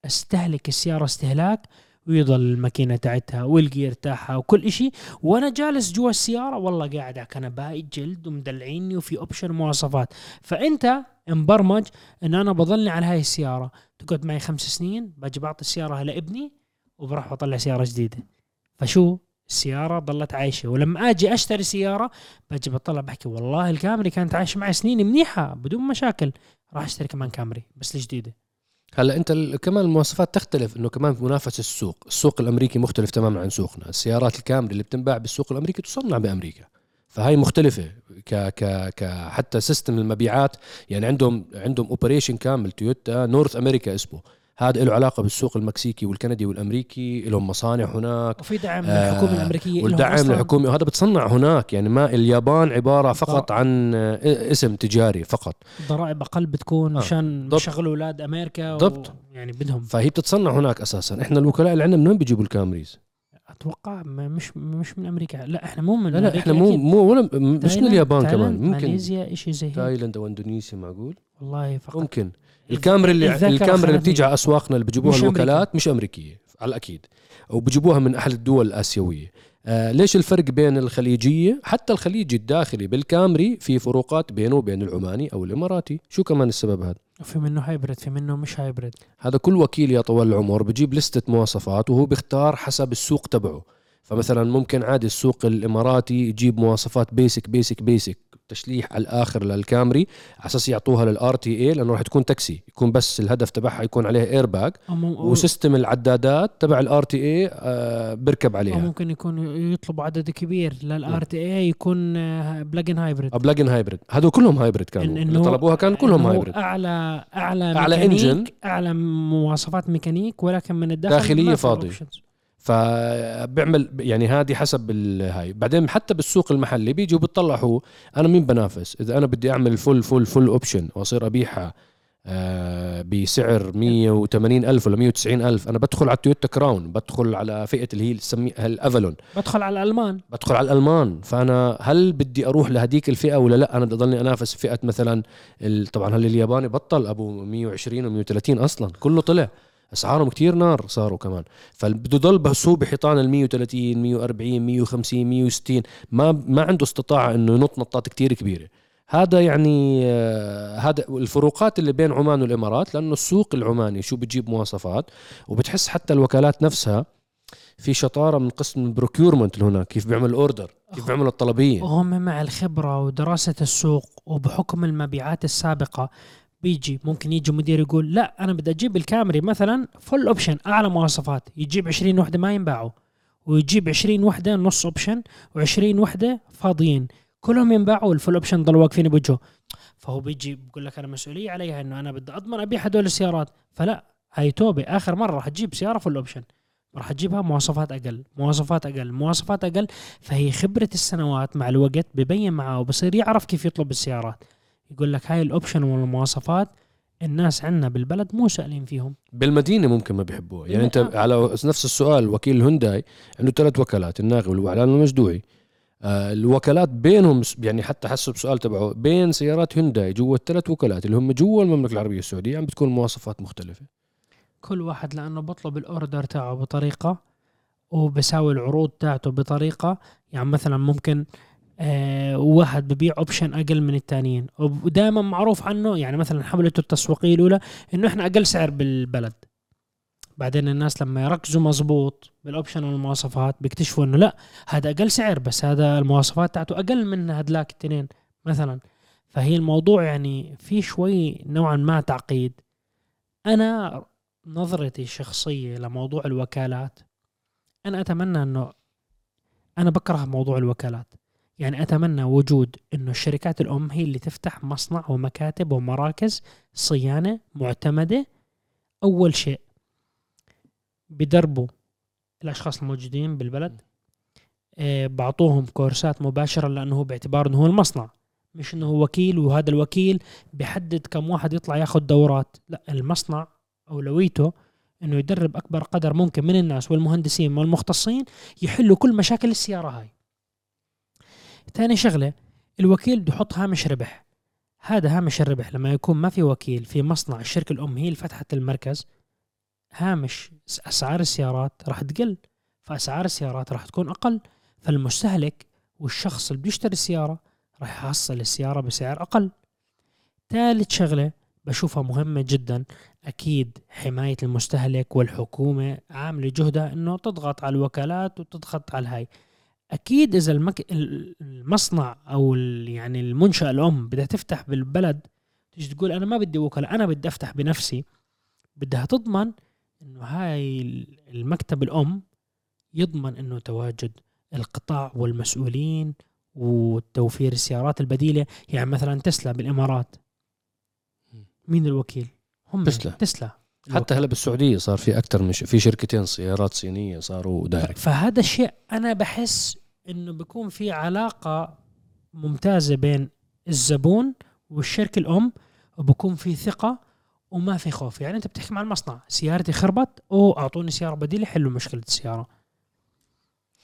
أستهلك السيارة استهلاك ويضل الماكينة تاعتها والجير تاعها وكل إشي. وأنا جالس جوا السيارة والله قاعد على كنباي جلد ومدلعيني وفي option مواصفات. فأنت مبرمج إن أنا بضلني على هاي السيارة. تقعد معي خمس سنين باجي بعطي السيارة لابني وبروح بطلع سيارة جديدة. فشو؟ السياره ضلت عايشة. ولما آجي أشتري سيارة باجي بطلع بحكي والله الكامري كانت عايشة معي سنين منيحة بدون مشاكل. راح أشتري كمان كامري بس الجديدة. هلا أنت كمان المواصفات تختلف إنه كمان منافسه السوق، السوق الأمريكي مختلف تماما عن سوقنا، السيارات الكامري اللي بتنباع بالسوق الأمريكي تصنع بأمريكا. فهاي مختلفة. ك ك ك حتى system المبيعات يعني عندهم عندهم operation كامل Toyota North America اسمه. هذا له علاقة بالسوق المكسيكي والكندي والأمريكي لهم مصانع هناك وفي دعم من آه، الحكومة الأمريكية إلهم والدعم الحكومي وهذا بتصنع هناك يعني ما اليابان عبارة فقط عن آه، اسم تجاري فقط. ضرائب أقل بتكون آه، مشان ضبط. بيشغلوا أولاد أمريكا ضبط. يعني بدهم. فهي بتتصنع هناك أساسا. إحنا الوكلاء اللي عندنا من وين بيجيبوا الكامريز أتوقع ما- مش مش من أمريكا. لا إحنا مو من لا لا إحنا مو. مو ولا مش من اليابان كمان. ممكن ماليزيا شيء زي هيك. تايلاند أو إندونيسيا معقول؟ والله فقط. ممكن. الكاميرا اللي الكاميرا اللي. بتيجي على أسواقنا اللي بيجيبوها مش الوكالات مش أمريكية على الأكيد. أو بيجيبوها من أحد الدول الآسيوية. آه ليش الفرق بين الخليجية؟ حتى الخليجي الداخلي بالكامري في فروقات بينه وبين العماني أو الإماراتي. شو كمان السبب هذا؟ في منه hybrid في منه مش hybrid هذا كل وكيل يا طوال العمر بجيب لستة مواصفات وهو بيختار حسب السوق تبعه. فمثلا ممكن عادي السوق الإماراتي يجيب مواصفات basic basic basic تشليح على الآخر للكامري على أساس يعطوها لل RTA لأنه راح تكون تاكسي يكون بس الهدف تبعها يكون عليها اير باج أو أو- و system العدادات تبع ال RTA بركب أو عليها. ممكن يكون يطلبوا عدد كبير لل RTA يكون plug-in hybrid plug-in hybrid هذول كلهم hybrid كانوا. اللي طلبوها كان كلهم hybrid اعلى أعلى ميكانيك engine. أعلى مواصفات ميكانيك ولكن من الداخل داخلية ما فبيعمل يعني هذه حسب الهاي بعدين حتى بالسوق المحلي بيجوا بيطلع هو أنا مين بنافس؟ إذا أنا بدي أعمل full full full option وأصير ابيعها آه بسعر 180 ألف ولا 190 ألف أنا بدخل على التويوتا كراون بدخل على فئة اللي هي سميها الأفالون بدخل على الألمان. بدخل على الألمان. فأنا هل بدي أروح لهديك الفئة ولا لا؟ أنا بدي أضلني أنافس فئة مثلا ال- طبعا هل الياباني بطل؟ أبو 120 و130 أصلا. كله طلع. أسعارهم كتير نار صاروا كمان. فبده يضل بسوق بحيطان ال 130 140 150 160 ما ما عنده استطاعة إنه ينط نطات كتير كبيرة. هذا يعني آه، هذا الفروقات اللي بين عمان والإمارات لأنه السوق العماني شو بتجيب مواصفات وبتحس حتى الوكالات نفسها في شطارة من قسم ال procurement اللي هناك كيف بيعمل ال order كيف بيعمل الطلبية. وهم مع الخبرة ودراسة السوق وبحكم المبيعات السابقة بيجي ممكن يجي مدير يقول لا أنا بدي أجيب الكامري مثلا full option أعلى مواصفات يجيب 20 وحدة ما ينباعوا ويجيب 20 وحدة نص option و20 وحدة فاضيين. كلهم ينباعوا وال full option ضلوا واقفين بوجهه. فهو بيجي بيقول لك أنا مسؤولية عليها إنه أنا بدي أضمن أبيع هدول السيارات. فلا هاي توبة. آخر مرة راح تجيب سيارة full option راح تجيبها مواصفات أقل مواصفات أقل مواصفات أقل. فهي خبرة السنوات مع الوقت ببين معه وبصير يعرف كيف يطلب السيارات. يقول لك هاي ال option والمواصفات الناس عندنا بالبلد مو سائلين فيهم. بالمدينة ممكن ما بيحبوها. يعني أنت آه. على نفس السؤال وكيل الهونداي عنده ثلاث وكالات الناغي والوعلان والمجدوعي آه، الوكالات بينهم يعني حتى حسوا بسؤال تبعه بين سيارات هونداي جوا الثلاث وكالات اللي هم جوا المملكة العربية السعودية عم بتكون مواصفات مختلفة. كل واحد لأنه بطلب ال order تاعه بطريقة وبساوي العروض تاعته بطريقة. يعني مثلا ممكن واحد ببيع option أقل من الثانيين ودائما معروف عنه يعني مثلا حملته التسويقية الأولى إنه إحنا أقل سعر بالبلد. بعدين الناس لما يركزوا مزبوط بال option والمواصفات بيكتشفوا إنه لا هذا أقل سعر بس هذا المواصفات تاعته أقل من هدلاك التنين مثلا. فهي الموضوع يعني في شوي نوعا ما تعقيد. أنا نظرتي الشخصية لموضوع الوكالات أنا أتمنى إنه أنا بكره موضوع الوكالات. يعني أتمنى وجود إنه الشركات الأم هي اللي تفتح مصنع ومكاتب ومراكز صيانة معتمدة. أول شيء بدربوا الأشخاص الموجودين بالبلد آه، بعطوهم كورسات مباشرة لأنه هو باعتبار إنه هو المصنع مش إنه هو وكيل وهذا الوكيل بيحدد كم واحد يطلع ياخذ دورات. لا المصنع أولويته إنه يدرب أكبر قدر ممكن من الناس والمهندسين والمختصين يحلوا كل مشاكل السيارة هاي. ثاني شغلة الوكيل بده يحط هامش ربح. هذا هامش الربح لما يكون ما في وكيل في مصنع الشركة الأم هي اللي فتحت المركز هامش أسعار السيارات راح تقل. فأسعار السيارات راح تكون أقل. فالمستهلك والشخص اللي بيشتري السيارة راح يحصل السيارة بسعر أقل. ثالث شغلة بشوفها مهمة جدا أكيد حماية المستهلك والحكومة عاملة جهدها أنه تضغط على الوكالات وتضغط على الهاي. أكيد إذا المك... المصنع أو ال... يعني المنشأة الأم بدها تفتح بالبلد تيجي تقول أنا ما بدي وكلاء أنا بدي أفتح بنفسي بدها تضمن أنه هاي المكتب الأم يضمن أنه تواجد القطاع والمسؤولين وتوفير السيارات البديلة يعني مثلا تسلا بالإمارات مين الوكيل؟ هم تسلا. تسلا حتى هلا بالسعودية صار في أكثر من. في شركتين سيارات صينية صاروا دايركت فهذا الشيء أنا بحس إنه بيكون في علاقة ممتازة بين الزبون والشركة الأم وبكون في ثقة وما في خوف يعني أنت بتحكي مع المصنع سيارتي خربت أو أعطوني سيارة بديلة حلوا مشكلة السيارة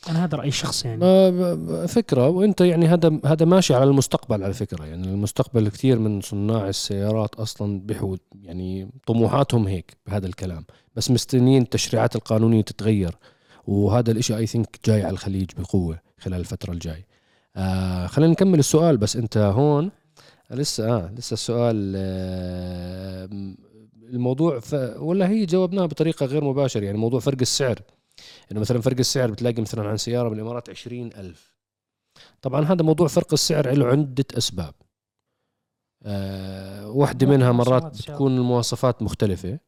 أنا هذا رأيي الشخصي يعني. فكرة وأنت يعني هذا هذا ماشي على المستقبل على فكرة. يعني المستقبل كثير من صناع السيارات أصلا بحود يعني طموحاتهم هيك بهذا الكلام. بس مستنيين التشريعات القانونية تتغير وهذا الإشي اي ثينك جاي على الخليج بقوة خلال الفترة الجاي. آه خلينا نكمل السؤال. بس أنت هون لسه آه لسه السؤال آه الموضوع ف... ولا هي جاوبناها بطريقة غير مباشرة. يعني موضوع فرق السعر. إنه مثلا فرق السعر بتلاقي مثلا عن سيارة بالإمارات عشرين ألف. طبعا هذا موضوع فرق السعر له عدة أسباب. أه واحدة منها مرات بتكون المواصفات مختلفة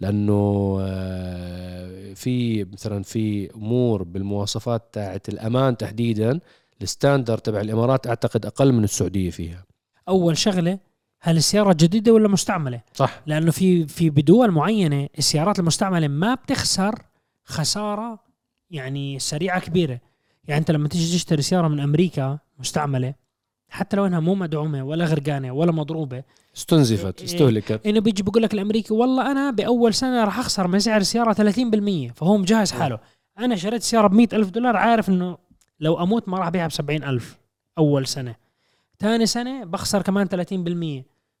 لأنه أه في مثلا في أمور بالمواصفات تاعت الأمان تحديدا الستاندر تبع الإمارات أعتقد أقل من السعودية فيها. أول شغلة هل السيارة جديدة ولا مستعملة؟ صح. لأنه في في بدول معينة السيارات المستعملة ما بتخسر خسارة يعني سريعة كبيرة. يعني أنت لما تيجي تشتري سيارة من أمريكا مستعملة حتى لو إنها مو مدعومة ولا غرقانة ولا مضروبة استنزفت إيه. استهلكت. إنه بيجي بيقول لك الأمريكي والله أنا بأول سنة راح أخسر من سعر السياره 30% فهو مجهز حاله. أنا شريت سيارة ب ألف دولار عارف إنه لو أموت ما راح أبيعها ب ألف أول سنة. ثاني سنة بخسر كمان 30%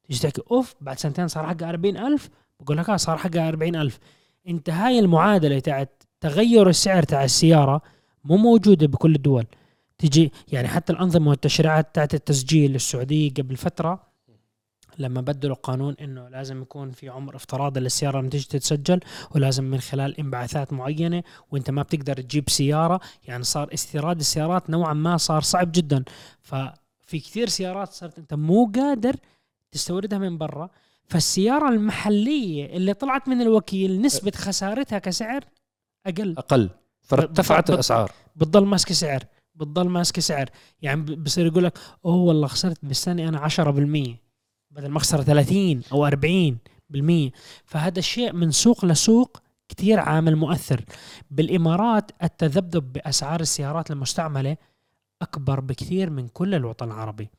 تيجي تحكي أوف بعد سنتين صار حقها 40000 بقول لك آه صار حقها 40000 انت هاي المعادلة تاعت تغير السعر تاع السيارة مو موجودة بكل الدول. تجي يعني حتى الأنظمة والتشريعات تاعت التسجيل السعودية قبل فترة لما بدلوا قانون إنه لازم يكون في عمر افتراضي للسيارة لما تيجي تتسجل ولازم من خلال انبعاثات معينة وانت ما بتقدر تجيب سيارة يعني صار استيراد السيارات نوعا ما صار صعب جدا. ففي كثير سيارات صارت أنت مو قادر تستوردها من برا. فالسيارة المحلية اللي طلعت من الوكيل نسبة خسارتها كسعر أقل. أقل. فارتفعت الأسعار. بتضل ماسكه سعر. بتضل ماسكه سعر. يعني بصير يقول لك أوه والله خسرت بالسنه أنا 10% بدل ما أخسر 30 أو 40% فهذا الشيء من سوق لسوق كتير عامل مؤثر. بالإمارات التذبذب بأسعار السيارات المستعملة أكبر بكثير من كل الوطن العربي.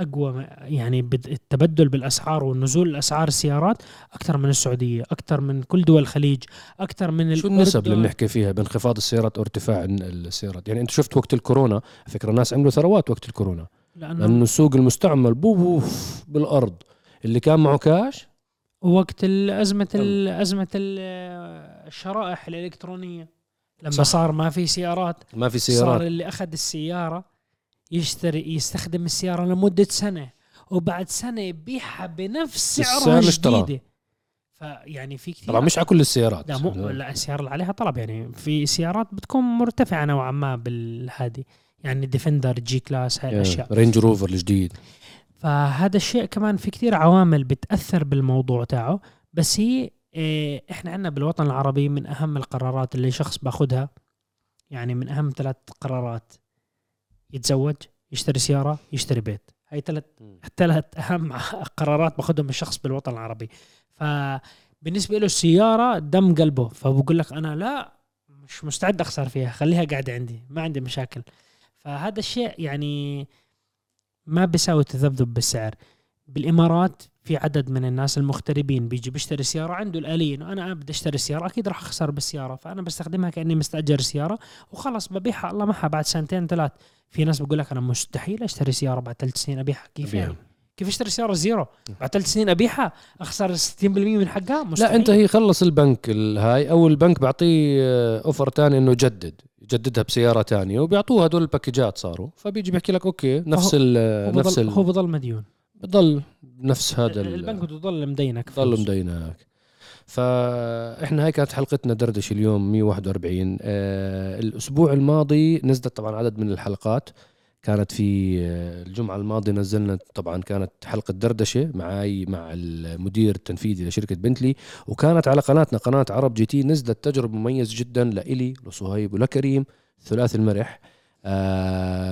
أقوى يعني بد- التبدل بالأسعار والنزول الأسعار السيارات أكثر من السعودية أكثر من كل دول الخليج أكثر من شو النسب. اللي بنحكي فيها بانخفاض السيارات وارتفاع السيارات؟ يعني أنت شفت وقت الكورونا؟ فكرة الناس عملوا ثروات وقت الكورونا. لأنه لأنه السوق المستعمل بوف بالأرض. اللي كان معه كاش؟ وقت الأزمة أزمة الشرائح الإلكترونية. لما صح. صار ما في سيارات ما في صار سيارات اللي أخذ السيارة يشتري يستخدم السيارة لمدة سنة وبعد سنة يبيعها بنفس سعرها. جديدة فيعني في كثير طبعا مش على كل السيارات. لا مو لا. السيارة اللي عليها طلب. يعني في سيارات بتكون مرتفعة نوعا ما بالهادي. يعني Defender G-Class هاي الأشياء. Range Rover الجديد. فهذا الشيء كمان في كثير عوامل بتأثر بالموضوع تاعه. بس هي إيه إحنا عندنا بالوطن العربي من أهم القرارات اللي شخص باخذها يعني من أهم ثلاث قرارات. يتزوج يشتري سيارة يشتري بيت. هاي ثلاث ثلاث أهم قرارات باخذهم الشخص بالوطن العربي. فبالنسبه له السيارة دم قلبه. فبقول لك أنا لا مش مستعد أخسر فيها خليها قاعدة عندي ما عندي مشاكل. فهذا الشيء يعني ما بيساوي تذبذب بالسعر. بالإمارات في عدد من الناس المغتربين بيجي بيشتري سيارة عنده الاليه انه أنا بدي أشتري سيارة أكيد راح أخسر بالسيارة فأنا بستخدمها كأني مستأجر سيارة وخلص ببيعها الله معها بعد سنتين ثلاث. في ناس بقول لك أنا مستحيل أشتري سيارة بعد ثلاث سنين أبيعها كيف يعني؟ كيف أشتري سيارة زيرو؟ بعد ثلاث سنين أبيعها أخسر 60% من حقها؟ مستحيل. لا أنت هي خلص البنك الهاي أو البنك بيعطيه offer ثاني إنه جدد يجددها بسيارة ثانية وبيعطوه هدول الباكجات صاروا فبيجي بيحكي لك okay نفس ال نفس هو بضل مديون. بضل نفس هذا البنك بده يضل مدينك بضل مدينك. فإحنا هاي كانت حلقتنا دردش اليوم 141 آه الأسبوع الماضي نزلت طبعا عدد من الحلقات. كانت في آه، الجمعة الماضية نزلنا طبعا كانت حلقة دردشة معي مع المدير التنفيذي لشركة بنتلي. وكانت على قناتنا قناة ArabGT. نزلت تجربة مميز جدا لإلي لصهيب ولكريم ثلاثي المرح.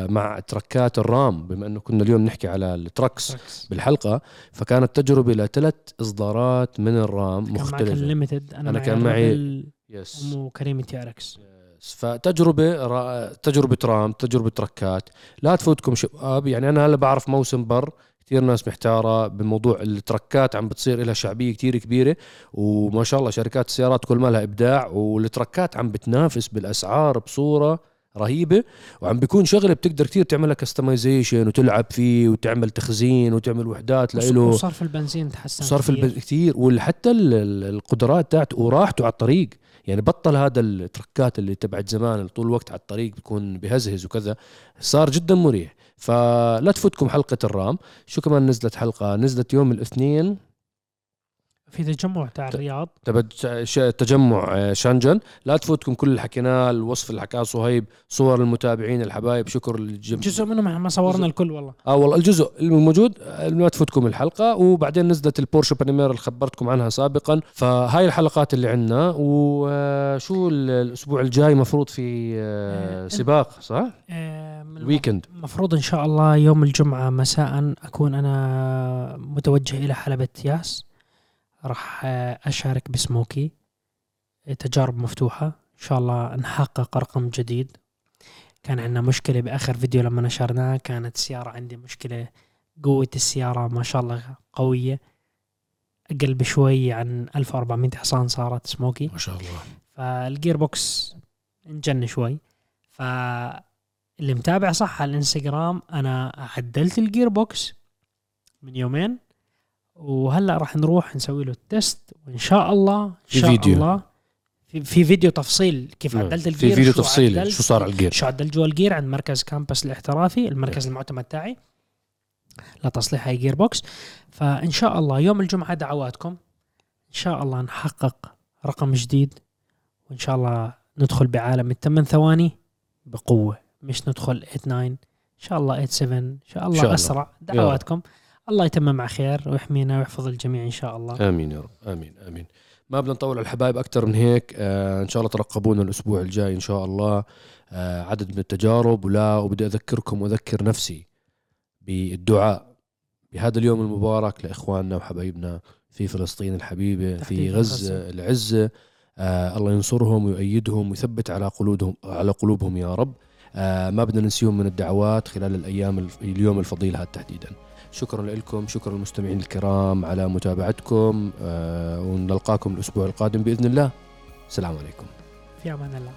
مع تركات ال RAM بما أنه كنا اليوم نحكي على ال trucks بالحلقة فكانت تجربة لثلاث إصدارات من ال RAM مختلفة. كان Limited أنا, أنا كان معي يس ام كريم TRX فتجربة را... تجربة RAM تجربة تركات. لا تفوتكم شباب يعني أنا هلا بعرف موسم بر كثير ناس محتارة بموضوع التركات عم بتصير لها شعبية كثير كبيرة وما شاء الله شركات السيارات كل ما لها إبداع والتركات عم بتنافس بالأسعار بصورة رهيبة وعم بيكون شغلة بتقدر كثير تعملها كستمايزيشن وتلعب فيه وتعمل تخزين وتعمل وحدات له وصرف البنزين تحسن صرف البنزين كثير وحتى القدرات تاعته وراحته على الطريق. يعني بطل هذا التركات اللي تبعت زمان طول الوقت على الطريق بيكون بهزهز وكذا صار جدا مريح. فلا تفوتكم حلقة ال RAM. شو كمان نزلت حلقة؟ نزلت يوم الاثنين في تجمع تاع الرياض. تجمع آه، Changan. لا تفوتكم كل اللي حكيناه الوصف اللي حكاه صهيب صور المتابعين الحبايب شكر الجم... جزء منهم ما صورنا الكل والله. آه والله الجزء الموجود ما تفوتكم الحلقة. وبعدين نزلت ال Porsche Panamera اللي خبرتكم عنها سابقا. فهاي الحلقات اللي عندنا. وشو الأسبوع الجاي مفروض في آه، آه، سباق صح؟ ال weekend المفروض إن شاء الله يوم الجمعة مساء أكون أنا متوجه إلى حلبة ياس. راح أشارك بسموكي. تجارب مفتوحة. إن شاء الله نحقق رقم جديد. كان عندنا مشكلة بآخر فيديو لما نشرناه كانت السيارة عندي مشكلة. قوة السيارة ما شاء الله قوية. أقل بشوي عن 1400 حصان صارت سموكي. ما شاء الله. فال gearbox انجن شوي. فاللي متابع صح على الإنستغرام أنا عدلت ال gearbox من يومين. وهلأ راح نروح نسوي له ال test وإن شاء الله إن شاء فيديو. الله. في, في فيديو تفصيل كيف نعم. عدلت ال gear في فيديو تفصيلي شو صار على ال gear. شو عدلت جوا ال gear عند مركز كامبس الاحترافي المركز نعم. المعتمد تاعي لتصليح هاي gearbox فإن شاء الله يوم الجمعة دعواتكم. إن شاء الله نحقق رقم جديد. وإن شاء الله ندخل بعالم الثمان ثواني بقوة. مش ندخل 8 9 إن شاء الله 8 7 إن شاء الله شاء أسرع. دعواتكم. يلا. الله يتمم على خير ويحمينا ويحفظ الجميع إن شاء الله. آمين يا رب. آمين آمين. ما بدنا نطول على الحبايب أكثر من هيك. آه إن شاء الله ترقبونا الأسبوع الجاي إن شاء الله. آه عدد من التجارب ولا وبدي أذكركم وأذكر نفسي بالدعاء بهذا اليوم المبارك لإخواننا وحبايبنا في فلسطين الحبيبة في غزة العزه آه الله ينصرهم ويؤيدهم ويثبت على قلوبهم على قلوبهم يا رب. آه ما بدنا ننسيهم من الدعوات خلال الأيام اليوم الفضيل هذا تحديدا. شكرا لكم شكرا للمستمعين الكرام على متابعتكم آه ونلقاكم الأسبوع القادم بإذن الله. السلام عليكم. في أمان الله.